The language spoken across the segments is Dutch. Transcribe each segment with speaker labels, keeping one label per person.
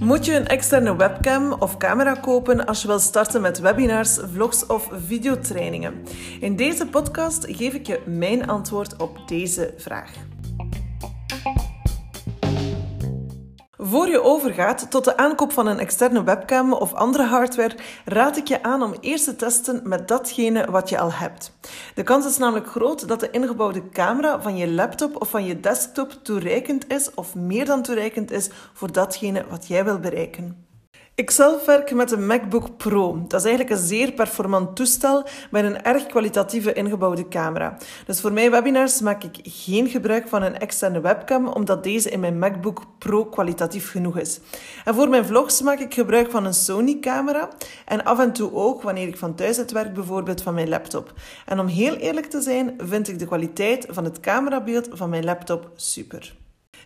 Speaker 1: Moet je een externe webcam of camera kopen als je wil starten met webinars, vlogs of videotrainingen? In deze podcast geef ik je mijn antwoord op deze vraag. Voor je overgaat tot de aankoop van een externe webcam of andere hardware, raad ik je aan om eerst te testen met datgene wat je al hebt. De kans is namelijk groot dat de ingebouwde camera van je laptop of van je desktop toereikend is of meer dan toereikend is voor datgene wat jij wil bereiken. Ik zelf werk met een MacBook Pro. Dat is eigenlijk een zeer performant toestel met een erg kwalitatieve ingebouwde camera. Dus voor mijn webinars maak ik geen gebruik van een externe webcam, omdat deze in mijn MacBook Pro kwalitatief genoeg is. En voor mijn vlogs maak ik gebruik van een Sony-camera en af en toe ook, wanneer ik van thuis uit werk, bijvoorbeeld van mijn laptop. En om heel eerlijk te zijn, vind ik de kwaliteit van het camerabeeld van mijn laptop super.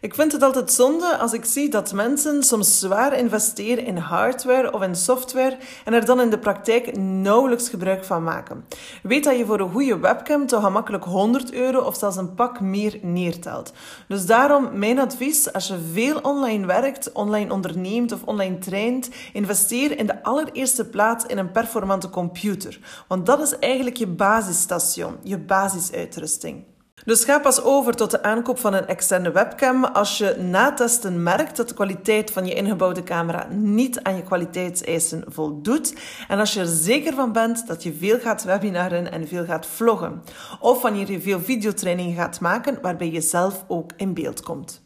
Speaker 1: Ik vind het altijd zonde als ik zie dat mensen soms zwaar investeren in hardware of in software en er dan in de praktijk nauwelijks gebruik van maken. Weet dat je voor een goede webcam toch gemakkelijk 100 euro of zelfs een pak meer neertelt. Dus daarom mijn advies, als je veel online werkt, online onderneemt of online traint, investeer in de allereerste plaats in een performante computer. Want dat is eigenlijk je basisstation, je basisuitrusting. Dus ga pas over tot de aankoop van een externe webcam als je na testen merkt dat de kwaliteit van je ingebouwde camera niet aan je kwaliteitseisen voldoet en als je er zeker van bent dat je veel gaat webinaren en veel gaat vloggen. Of wanneer je veel videotrainingen gaat maken waarbij je zelf ook in beeld komt.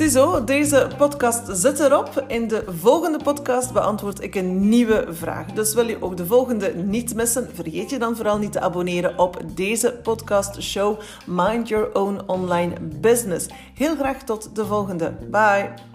Speaker 1: Ziezo, deze podcast zit erop. In de volgende podcast beantwoord ik een nieuwe vraag. Dus wil je ook de volgende niet missen, vergeet je dan vooral niet te abonneren op deze podcast show Mind Your Own Online Business. Heel graag tot de volgende. Bye!